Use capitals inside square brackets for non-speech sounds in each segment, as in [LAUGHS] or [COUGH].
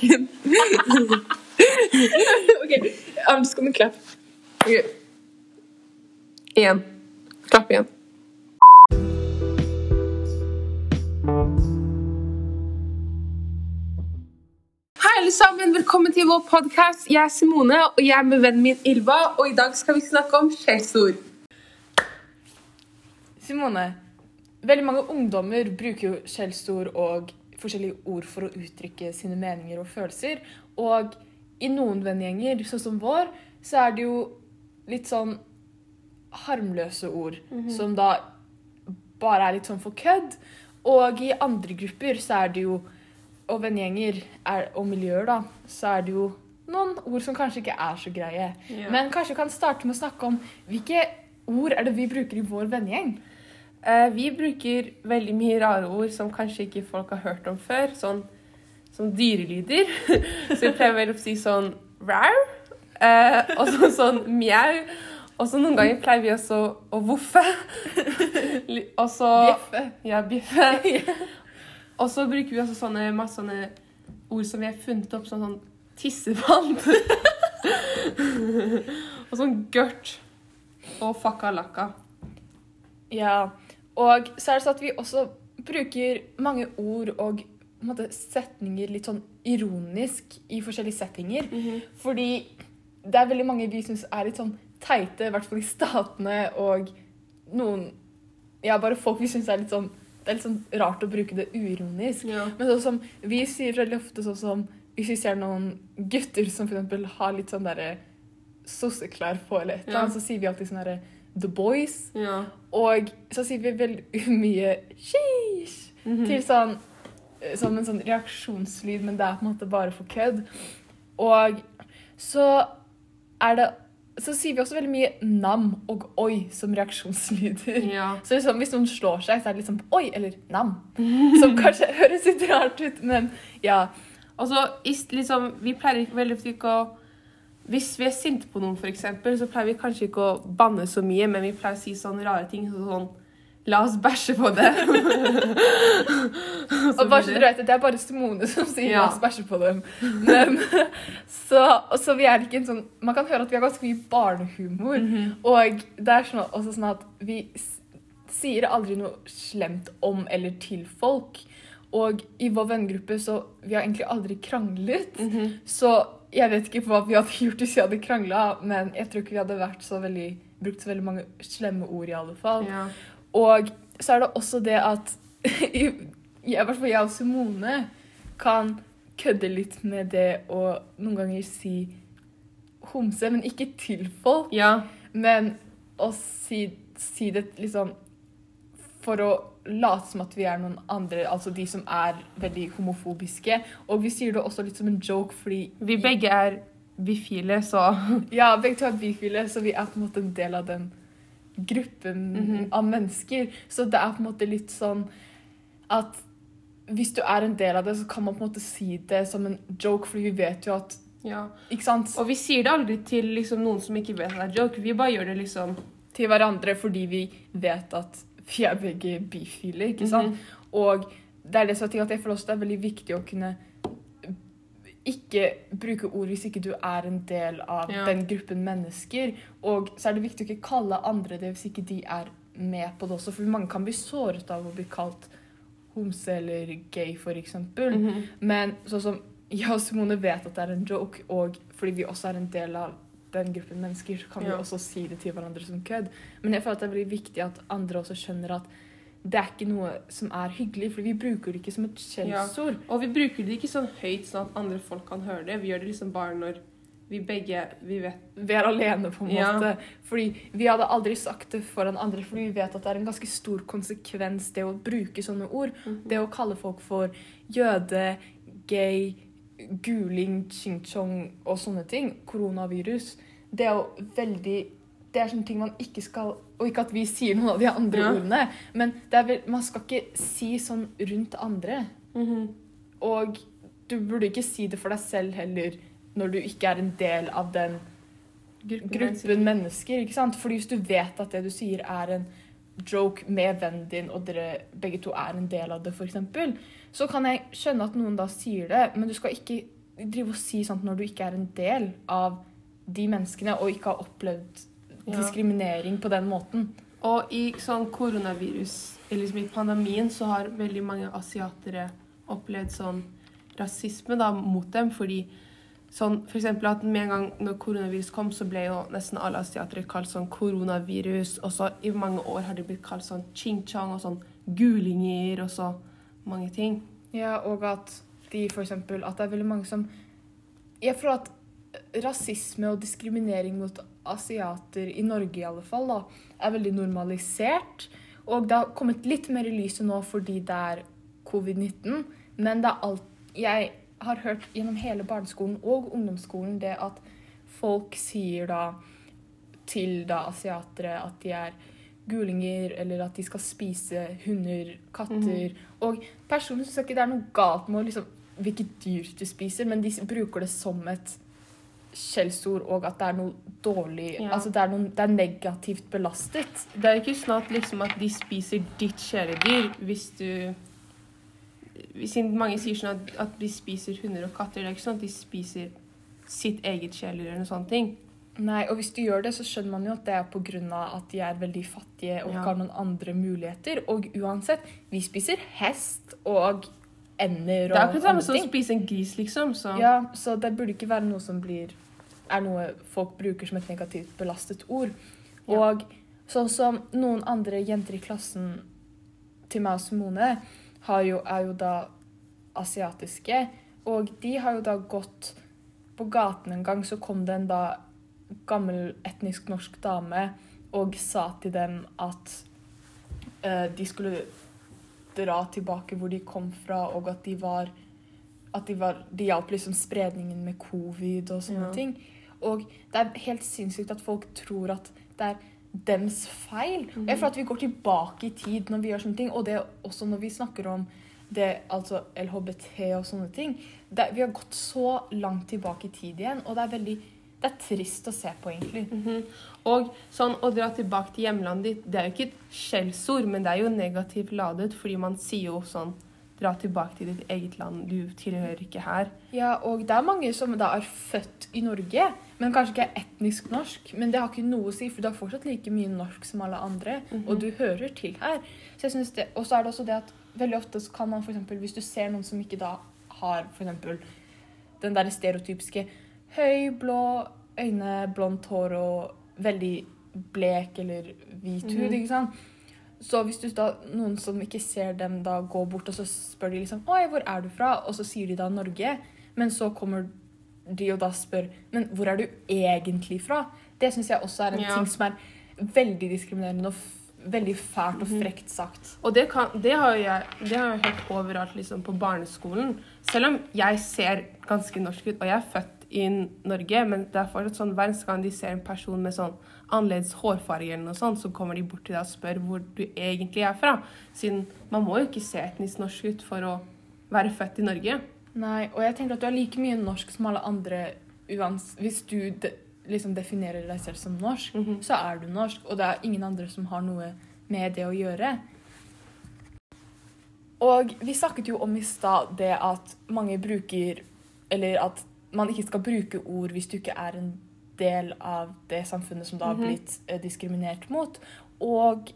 mikken. [LAUGHS] OK, I'm just gonna clap. OK. Igjen. Klapp igjen. Hei, alle sammen. Velkommen til vår podkast. Jeg er Simone, og jeg er med vennen min Ylva. Og i dag skal vi snakke om skjellsord. Simone, veldig mange ungdommer bruker jo skjellsord og forskjellige ord for å uttrykke sine meninger og følelser. Og i noen vennegjenger, sånn som vår, så er det jo litt sånn harmløse ord. Som da bare er litt sånn for kødd. Og i andre grupper så er det jo og vennegjenger er- og miljøer, da, så er det jo noen ord som kanskje ikke er så greie. Ja. Men kanskje vi kan starte med å snakke om hvilke ord er det vi bruker i vår vennegjeng? Eh, vi bruker veldig mye rare ord som kanskje ikke folk har hørt om før. Sånn som dyrelyder. [LAUGHS] Så vi pleier vel å si sånn rar. Eh, og så sånn mjau. Og så noen ganger pleier vi også å voffe. Og så Bjeffe. Ja, bjeffe. [LAUGHS] Og så bruker vi også sånne masse sånne ord som vi har funnet opp, sånn, sånn tissevann. [LAUGHS] og sånn gørt. Og fakka-lakka. Ja, og så er det sånn at vi også bruker mange ord og på en måte, setninger litt sånn ironisk i forskjellige settinger. Fordi det er veldig mange vi syns er litt sånn teite, i hvert fall i statene, og noen Ja, bare folk vi syns er litt sånn Det er litt sånn rart å bruke det uironisk. Ja. Men sånn som vi sier veldig ofte sånn som hvis vi ser noen gutter som eksempel har litt sånn derre sosseklær på, eller et eller Ja. så sier vi alltid sånn derre The Boys. ja. Og så sier vi veldig [LAUGHS] mye sheesh Mhm. til sånn som en sånn reaksjonslyd, men det er på en måte bare for kødd. Og så er det Så sier vi også veldig mye nam og oi som reaksjonslyder. ja. Så liksom, hvis noen slår seg, så er det liksom oi eller nam. Som [LAUGHS] kanskje høres litt rart ut, men ja. Og så liksom, Vi pleier ikke veldig ofte ikke å Hvis vi er sinte på noen, eksempel, så pleier vi kanskje ikke å banne så mye, men vi pleier å si sånne rare ting som sånn La oss bæsje på det. [LAUGHS] Og bare så dere vet, Det er bare Simone som sier Ja. la oss bæsje på dem. Men, [LAUGHS] så, så vi er ikke en sånn Man kan høre at vi har ganske mye barnehumor. Mhm. Og det er sånn, også sånn at vi sier aldri noe slemt om eller til folk. Og i vår vennegruppe så vi har egentlig aldri kranglet. Mhm. Så jeg vet ikke hva vi hadde gjort hvis vi hadde krangla, men jeg tror ikke vi hadde så veldig, brukt så veldig mange slemme ord i alle fall. Ja. Og så er det også det at [LAUGHS] i hvert fall jeg og Simone kan kødde litt med det å noen ganger si homse, men ikke til folk. ja. Men å si, si det liksom for å late som at vi er noen andre, altså de som er veldig homofobiske. Og vi sier det også litt som en joke, fordi Vi begge er bifile, så [LAUGHS] Ja, begge to er bifile, så vi er på en måte en del av den gruppen Mhm. av mennesker. Så det er på en måte litt sånn at hvis du er en del av det, så kan man på en måte si det som en joke, fordi vi vet jo at ja. Ikke sant? Og vi sier det aldri til liksom, noen som ikke vet at det er joke. Vi bare gjør det liksom Til hverandre fordi vi vet at vi er begge bifile, ikke sant? Mhm. Og det er det som er at føler også det er veldig viktig å kunne ikke bruke ord hvis ikke du er en del av Ja. den gruppen mennesker. Og så er det viktig å ikke kalle andre det hvis ikke de er med på det også. For mange kan bli såret av å bli kalt homse eller gay, f.eks. Mhm. Men sånn som jeg og Simone vet at det er en joke, og fordi vi også er en del av den gruppen mennesker, så kan Ja. vi også si det til hverandre som kødd. Men jeg føler at det er veldig viktig at andre også skjønner at det er ikke noe som er hyggelig, for vi bruker det ikke som et skjellsord. Og vi bruker det ikke sånn høyt sånn at andre folk kan høre det. Vi gjør det liksom bare når vi begge vi vet Vi er alene, på en Ja. måte. Fordi vi hadde aldri sagt det foran andre, fordi vi vet at det er en ganske stor konsekvens, det å bruke sånne ord. Det å kalle folk for jøde, gay, guling, ching-chong og sånne ting, koronavirus, det er jo veldig Det er sånne ting man ikke skal Og ikke at vi sier noen av de andre Ja. ordene, men det vel, man skal ikke si sånn rundt andre. Og du burde ikke si det for deg selv heller når du ikke er en del av den gruppen mennesker. ikke sant? Fordi hvis du vet at det du sier er en joke med vennen din, og dere begge to er en del av det, f.eks., så kan jeg skjønne at noen da sier det, men du skal ikke drive og si sånt når du ikke er en del av de menneskene og ikke har opplevd Ja. diskriminering på den måten. Og i sånn koronavirus, eller liksom i pandemien, så har veldig mange asiatere opplevd sånn rasisme da, mot dem. Fordi sånn for at med en gang når koronavirus kom, så ble jo nesten alle asiatere kalt sånn koronavirus. Og så i mange år har de blitt kalt sånn ching-chong og sånn gulinger og så mange ting. Ja, og at de for eksempel At det er veldig mange som Jeg føler at rasisme og diskriminering mot asiater, i Norge i alle fall, da, er veldig normalisert. Og det har kommet litt mer i lyset nå fordi det er covid-19. Men det er alt Jeg har hørt gjennom hele barneskolen og ungdomsskolen det at folk sier da til da asiatere at de er gulinger, eller at de skal spise hunder, katter. Og personlig syns jeg ikke det er noe galt med å liksom, hvilket dyr du spiser, men de bruker det som et skjellsord, og at det er noe dårlig Ja. Altså det er, noen, det er negativt belastet. Det er ikke sånn at, liksom, at de spiser ditt kjæledyr hvis du Siden mange sier sånn at, at de spiser hunder og katter, det er ikke sånn at de spiser sitt eget kjæledyr eller noen sånne ting. Nei, og hvis du gjør det, så skjønner man jo at det er pga. at de er veldig fattige og Ja. ikke har noen andre muligheter. Og uansett, vi spiser hest og ender Det er akkurat samme som å spise en gris, liksom. Så. Ja, så det burde ikke være noe som blir er noe folk bruker som et negativt belastet ord. Ja. Og sånn som noen andre jenter i klassen til meg og Simone har jo, er jo da asiatiske, og de har jo da gått på gaten en gang, så kom det en da gammel etnisk norsk dame og sa til dem at uh, de skulle dra tilbake hvor de kom fra, og at de var at de, var, de hjalp liksom spredningen med covid og sånne Ja. ting. Og det er helt sinnssykt at folk tror at det er dems feil. Mm. Jeg føler at vi går tilbake i tid når vi gjør sånne ting, og det er også når vi snakker om det, altså LHBT og sånne ting. Det, vi har gått så langt tilbake i tid igjen, og det er veldig det er trist å se på, egentlig. Mhm. Og sånn å dra tilbake til hjemlandet ditt, det er jo ikke et skjellsord, men det er jo negativt ladet, fordi man sier jo sånn Dra tilbake til ditt eget land, du tilhører ikke her. Ja, og det er mange som da er født i Norge, men kanskje ikke er etnisk norsk. Men det har ikke noe å si, for du har fortsatt like mye norsk som alle andre, og du hører til her. Så jeg synes det, Og så er det også det at veldig ofte så kan man eksempel, hvis du ser noen som ikke da har eksempel den der stereotypiske høy, blå øyne, blondt hår og veldig blek eller hvit hud, mm. ikke sant? Så hvis du da, noen som ikke ser dem da gå bort, og så spør de liksom Oi, hvor er du fra? Og så sier de da Norge. Men så kommer de og da spør Men hvor er du egentlig fra? Det syns jeg også er en Ja. ting som er veldig diskriminerende og veldig fælt og Mhm. frekt sagt. Og det, kan, det, har jeg, det har jeg hørt overalt liksom, på barneskolen. Selv om jeg ser ganske norsk ut, og jeg er født i Norge, men det er fortsatt sånn hver gang de ser en person med sånn annerledes hårfarge eller noe sånt, så kommer de bort til deg og spør hvor du egentlig er fra. Siden man må jo ikke se etnisk norsk ut for å være født i Norge. Nei, og jeg tenker at du er like mye norsk som alle andre Hvis du de, liksom definerer deg selv som norsk, Mhm. så er du norsk, og det er ingen andre som har noe med det å gjøre. Og vi snakket jo om i stad det at mange bruker Eller at man ikke skal bruke ord hvis du ikke er en del av det samfunnet som da har Mhm. blitt eh, diskriminert mot. Og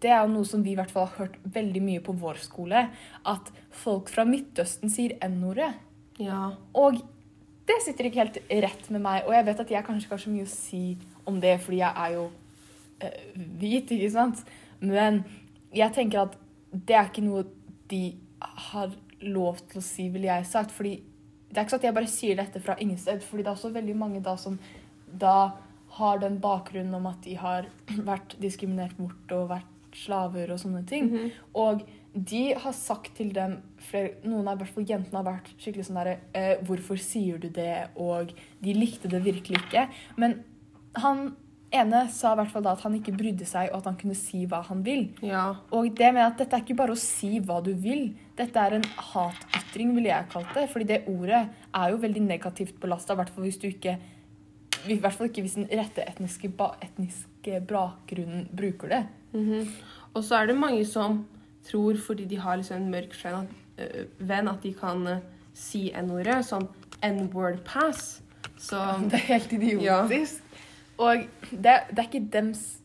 det er jo noe som vi i hvert fall har hørt veldig mye på vår skole. At folk fra Midtøsten sier N-ordet. Ja. Og det sitter ikke helt rett med meg. Og jeg vet at jeg kanskje ikke har så mye å si om det, fordi jeg er jo eh, hvit, ikke sant? Men jeg tenker at det er ikke noe de har lov til å si, ville jeg sagt. fordi det er ikke sånn at jeg bare sier dette fra ingen sted, fordi det er også veldig mange da som da har den bakgrunnen om at de har [CLEARS THROAT] vært diskriminert bort og vært slaver og sånne ting. Mhm. Og de har sagt til dem flere, Noen av jentene har vært skikkelig sånn derre eh, 'Hvorfor sier du det?' Og de likte det virkelig ikke. Men han ene sa i hvert fall da at han ikke brydde seg, og at han kunne si hva han vil. ja. Og det med at dette er ikke bare å si hva du vil. Dette er en hatytring, ville jeg kalt det. Fordi det ordet er jo veldig negativt belasta, i hvert fall hvis du ikke i hvert fall ikke hvis den rette etniske, ba, etniske bakgrunnen bruker det. Mhm. Og så er det mange som tror fordi de har liksom en mørk at, øh, venn at de kan øh, si N-ordet. Sånn N-word pass. Så [LAUGHS] Det er helt idiotisk. Og det, det er ikke dems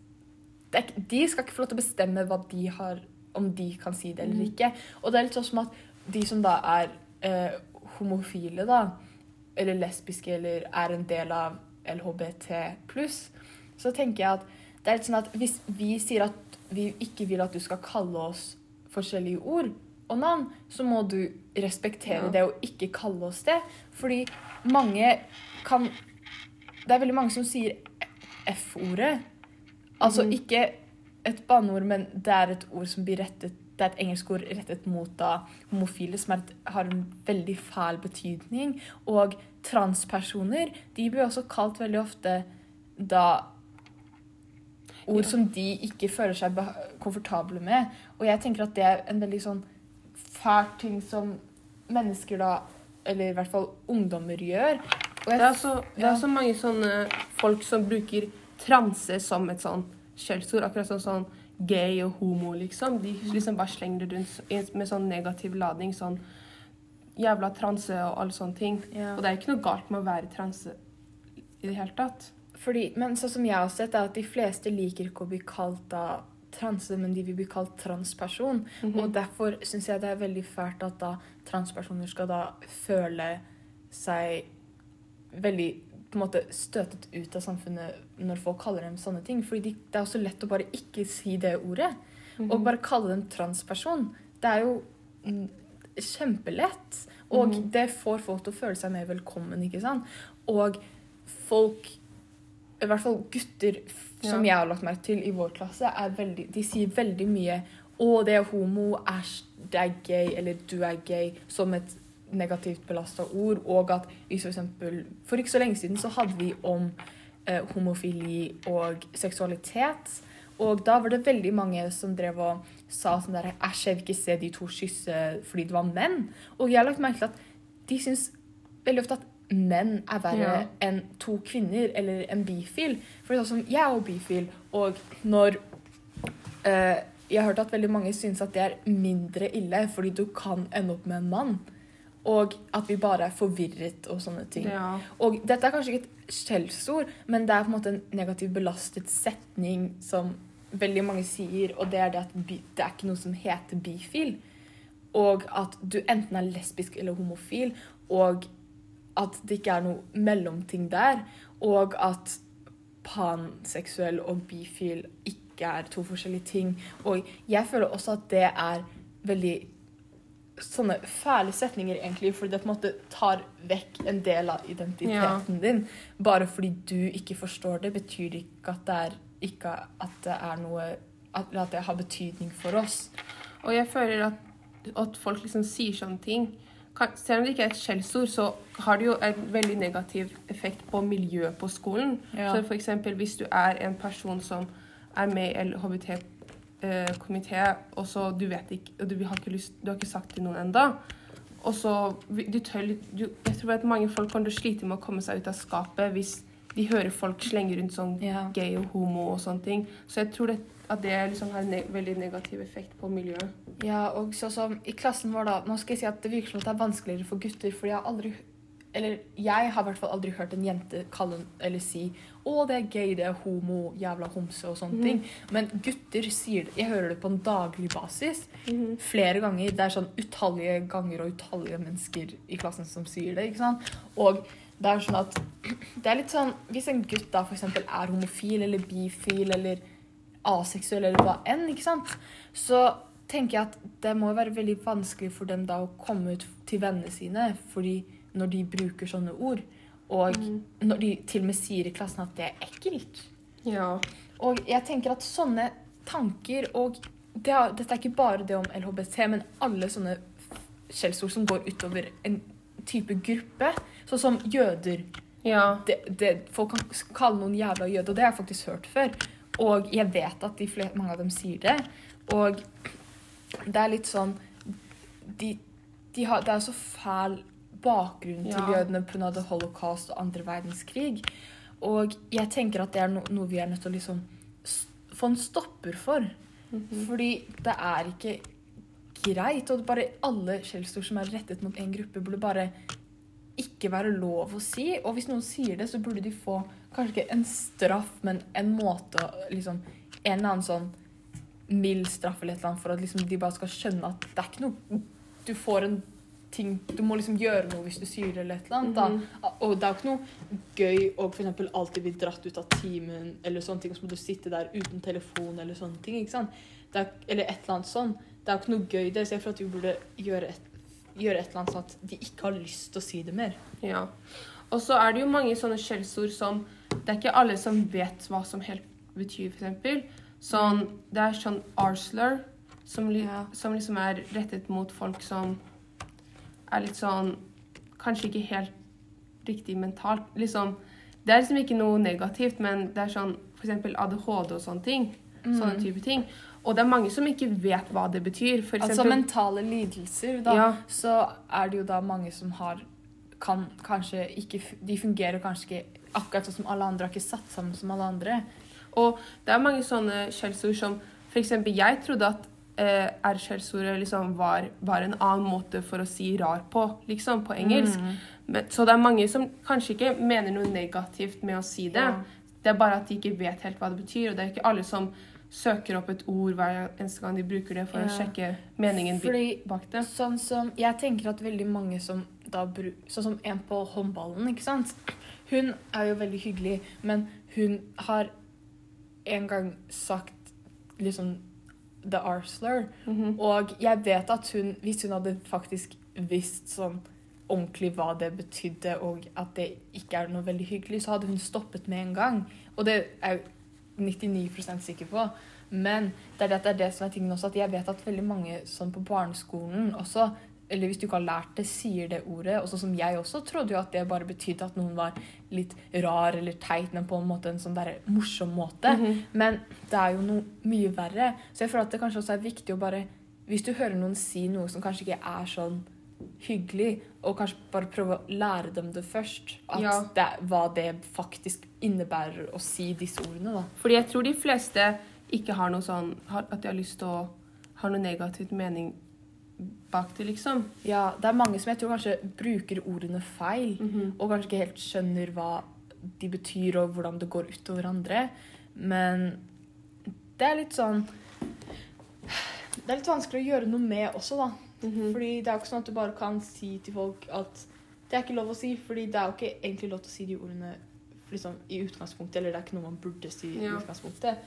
er, ikke- De skal ikke få lov til å bestemme hva de har, om de kan si det eller Mhm. ikke. Og det er litt sånn som at de som da er eh, homofile, da, eller lesbiske, eller er en del av LHBT så tenker jeg at det er litt sånn at hvis vi sier at vi ikke vil at du skal kalle oss forskjellige ord og navn, så må du respektere Ja. det og ikke kalle oss det. Fordi mange kan Det er veldig mange som sier F-ordet. Altså mm. ikke et banneord, men det er et ord som blir rettet det er et engelsk ord rettet mot da, homofile, som et, har en veldig fæl betydning. Og transpersoner de blir også kalt veldig ofte da ord som de ikke føler seg komfortable med. Og jeg tenker at det er en veldig sånn fæl ting som mennesker da, eller i hvert fall ungdommer, gjør. Og det er, så, det er så mange sånne folk som bruker transe som et sånn skjellsord. Akkurat sånn, sånn gay og homo, liksom. De liksom bare slenger det rundt med sånn negativ lading. Sånn jævla transe og alle sånne ting. ja. Og det er ikke noe galt med å være transe i det hele tatt. Fordi, men sånn som jeg har sett, er at de fleste liker ikke å bli kalt da transe, men de vil bli kalt transperson. Mhm. Og derfor syns jeg det er veldig fælt at da transpersoner skal da føle seg veldig på en måte støtet ut av samfunnet når folk kaller dem sånne ting. Fordi de, det er også lett å bare ikke si det ordet. Mhm. Og bare kalle dem transperson. Det er jo mm, kjempelett. Og Mhm. det får folk til å føle seg mer velkommen, ikke sant. Og folk, i hvert fall gutter som Ja. jeg har lagt merke til i vår klasse, veldig, de sier veldig mye 'Å, det er homo', 'æsj, det er gay', eller 'du er gay', som et negativt belasta ord. Og at vi for eksempel For ikke så lenge siden så hadde vi om eh, homofili og seksualitet. Og da var det veldig mange som drev og sa sånn der Æsj, jeg vil ikke se de to kysse fordi det var menn. Og jeg har lagt merke til at de syns veldig ofte at menn er verre Ja. enn to kvinner eller en bifil. For det er sånn, jeg er jo bifil, og når eh, Jeg har hørt at veldig mange syns at det er mindre ille fordi du kan ende opp med en mann. Og at vi bare er forvirret og sånne ting. Ja. Og dette er kanskje ikke et skjellsord, men det er på en måte en negativ belastet setning som veldig mange sier, og det er det at det er ikke noe som heter bifil. Og at du enten er lesbisk eller homofil, og at det ikke er noe mellomting der. Og at panseksuell og bifil ikke er to forskjellige ting. Og jeg føler også at det er veldig sånne fæle setninger, egentlig, fordi det på en måte tar vekk en del av identiteten din. Bare fordi du ikke forstår det, betyr det ikke at det er, ikke at det er noe at, at det har betydning for oss. Og jeg føler at, at folk liksom sier sånne ting kan, Selv om det ikke er et skjellsord, så har det jo en veldig negativ effekt på miljøet på skolen. Ja. Så for eksempel hvis du er en person som er med i LHBT-komité, og så du vet ikke og du har ikke, lyst, du har ikke sagt til noen enda, og så du tør, du, Jeg tror at mange folk kommer til å slite med å komme seg ut av skapet hvis de hører folk slenge rundt sånn Ja. gay og homo og sånne ting. Så jeg tror det, at det liksom har en ne veldig negativ effekt på miljøet. Ja, og så som i klassen vår da, nå skal jeg si at det virker som at det er vanskeligere for gutter, for jeg har aldri, eller jeg har i hvert fall aldri hørt en jente kalle, eller si, å det er gay, det er homo, jævla homse og sånne mm. ting. Men gutter sier det, jeg hører det på en daglig basis, flere ganger, det er sånn utallige ganger og utallige mennesker i klassen som sier det, ikke sant? Og det er sånn at, [CLEARS THROAT] det er litt sånn, hvis en gutt da eksempel er homofil eller bifil eller aseksuell eller hva enn, ikke sant? Så tenker jeg at det må være veldig vanskelig for dem da å komme ut til vennene sine, fordi når de bruker sånne ord, og mm. når de til og med sier i klassen at det er ekkelt. Ja. Og jeg tenker at sånne tanker, og det er, dette er ikke bare det om LHBT, men alle sånne skjellsord som går utover en type gruppe, sånn som jøder. ja. Det, det, folk kan kalle noen jævla jøde, og det har jeg faktisk hørt før. Og jeg vet at de flere, mange av dem sier det. Og det er litt sånn de, de har, Det er så fæl bakgrunn til Ja. jødene pga. holocaust og andre verdenskrig. Og jeg tenker at det er no, noe vi er nødt til å liksom få en stopper for. Mhm. Fordi det er ikke greit. Og bare alle skjellsord som er rettet mot en gruppe, burde bare ikke være lov å si. Og hvis noen sier det, så burde de få kanskje ikke en straff, men en måte liksom En eller annen sånn mild straff eller et eller annet for at liksom de bare skal skjønne at det er ikke noe Du får en ting Du må liksom gjøre noe hvis du sier det eller et eller annet. da. Mhm. Og det er jo ikke noe gøy å eksempel alltid bli dratt ut av timen, eller sånne ting, så må du sitte der uten telefon eller sånne ting. ikke sant? Er, eller et eller annet sånn. Det er jo ikke noe gøy det, så jeg føler at vi burde gjøre et, gjøre et eller annet sånn at de ikke har lyst til å si det mer. Ja. Og så er det jo mange sånne skjellsord som Det er ikke alle som vet hva som helt betyr, f.eks. Sånn Det er sånn arsler, som, li Ja. som liksom er rettet mot folk som er litt sånn Kanskje ikke helt riktig mentalt. Liksom Det er liksom ikke noe negativt, men det er sånn f.eks. ADHD og sånne ting. Sånne Mm. type ting. Og det er mange som ikke vet hva det betyr. For Altså mentale lidelser, da, Ja. så er det jo da mange som har kan kanskje ikke De fungerer kanskje ikke akkurat sånn som alle andre, har ikke satt sammen som alle andre. Og det er mange sånne skjellsord som eksempel, jeg trodde at eh, R-skjellsordet liksom var, var en annen måte for å si rar på, liksom, på engelsk. Mm. Men, så det er mange som kanskje ikke mener noe negativt med å si det. Ja. Det er bare at de ikke vet helt hva det betyr, og det er ikke alle som søker opp et ord hver eneste gang de bruker det for Ja. å sjekke meningen Fordi bak det. Sånn som, jeg tenker at veldig mange som da bruker Sånn som en på håndballen, ikke sant? Hun er jo veldig hyggelig, men hun har en gang sagt liksom The Arsler. -hmm. Og jeg vet at hun, hvis hun hadde faktisk visst sånn ordentlig hva det betydde, og at det ikke er noe veldig hyggelig, så hadde hun stoppet med en gang. Og det er jeg 99% sikker på. Men det er det, det er det som er tingen også, at jeg vet at veldig mange sånn på barneskolen også, eller hvis du ikke har lært det, sier det ordet. Og sånn som jeg også trodde jo at det bare betydde at noen var litt rar eller teit, men på en måte en sånn der morsom måte. Mhm. Men det er jo noe mye verre. Så jeg føler at det kanskje også er viktig å bare Hvis du hører noen si noe som kanskje ikke er sånn hyggelig, og kanskje bare prøve å lære dem det først. Ja. det, hva det faktisk innebærer å si disse ordene, da. Fordi jeg tror de fleste ikke har noe sånn At de har lyst til å ha noe negativt mening bak det, liksom. Ja, det er mange som jeg tror kanskje bruker ordene feil, Mhm. og kanskje ikke helt skjønner hva de betyr, og hvordan det går utover andre. Men det er litt sånn Det er litt vanskelig å gjøre noe med også, da. Mhm. Fordi det er jo ikke sånn at du bare kan si til folk at det er ikke lov å si, fordi det er jo ikke egentlig lov til å si de ordene liksom, i utgangspunktet, eller det er ikke noe man burde si i Ja. utgangspunktet.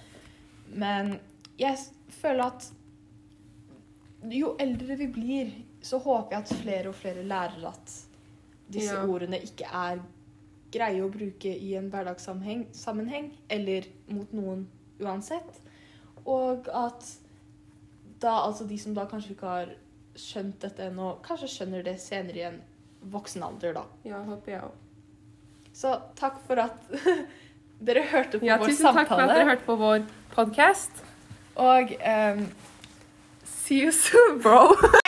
Men jeg føler at jo eldre vi blir, så håper jeg at flere og flere lærer at disse Ja. ordene ikke er greie å bruke i en hverdagssammenheng, eller mot noen uansett. Og at da altså de som da kanskje ikke har skjønt dette ennå, kanskje skjønner det senere i en voksen alder, da. Ja, håper jeg òg. Så takk for at [LAUGHS] dere hørte på Ja, vår tusen takk for at dere hørte på vår podkast. Og ehm, see you soon, bro! [LAUGHS]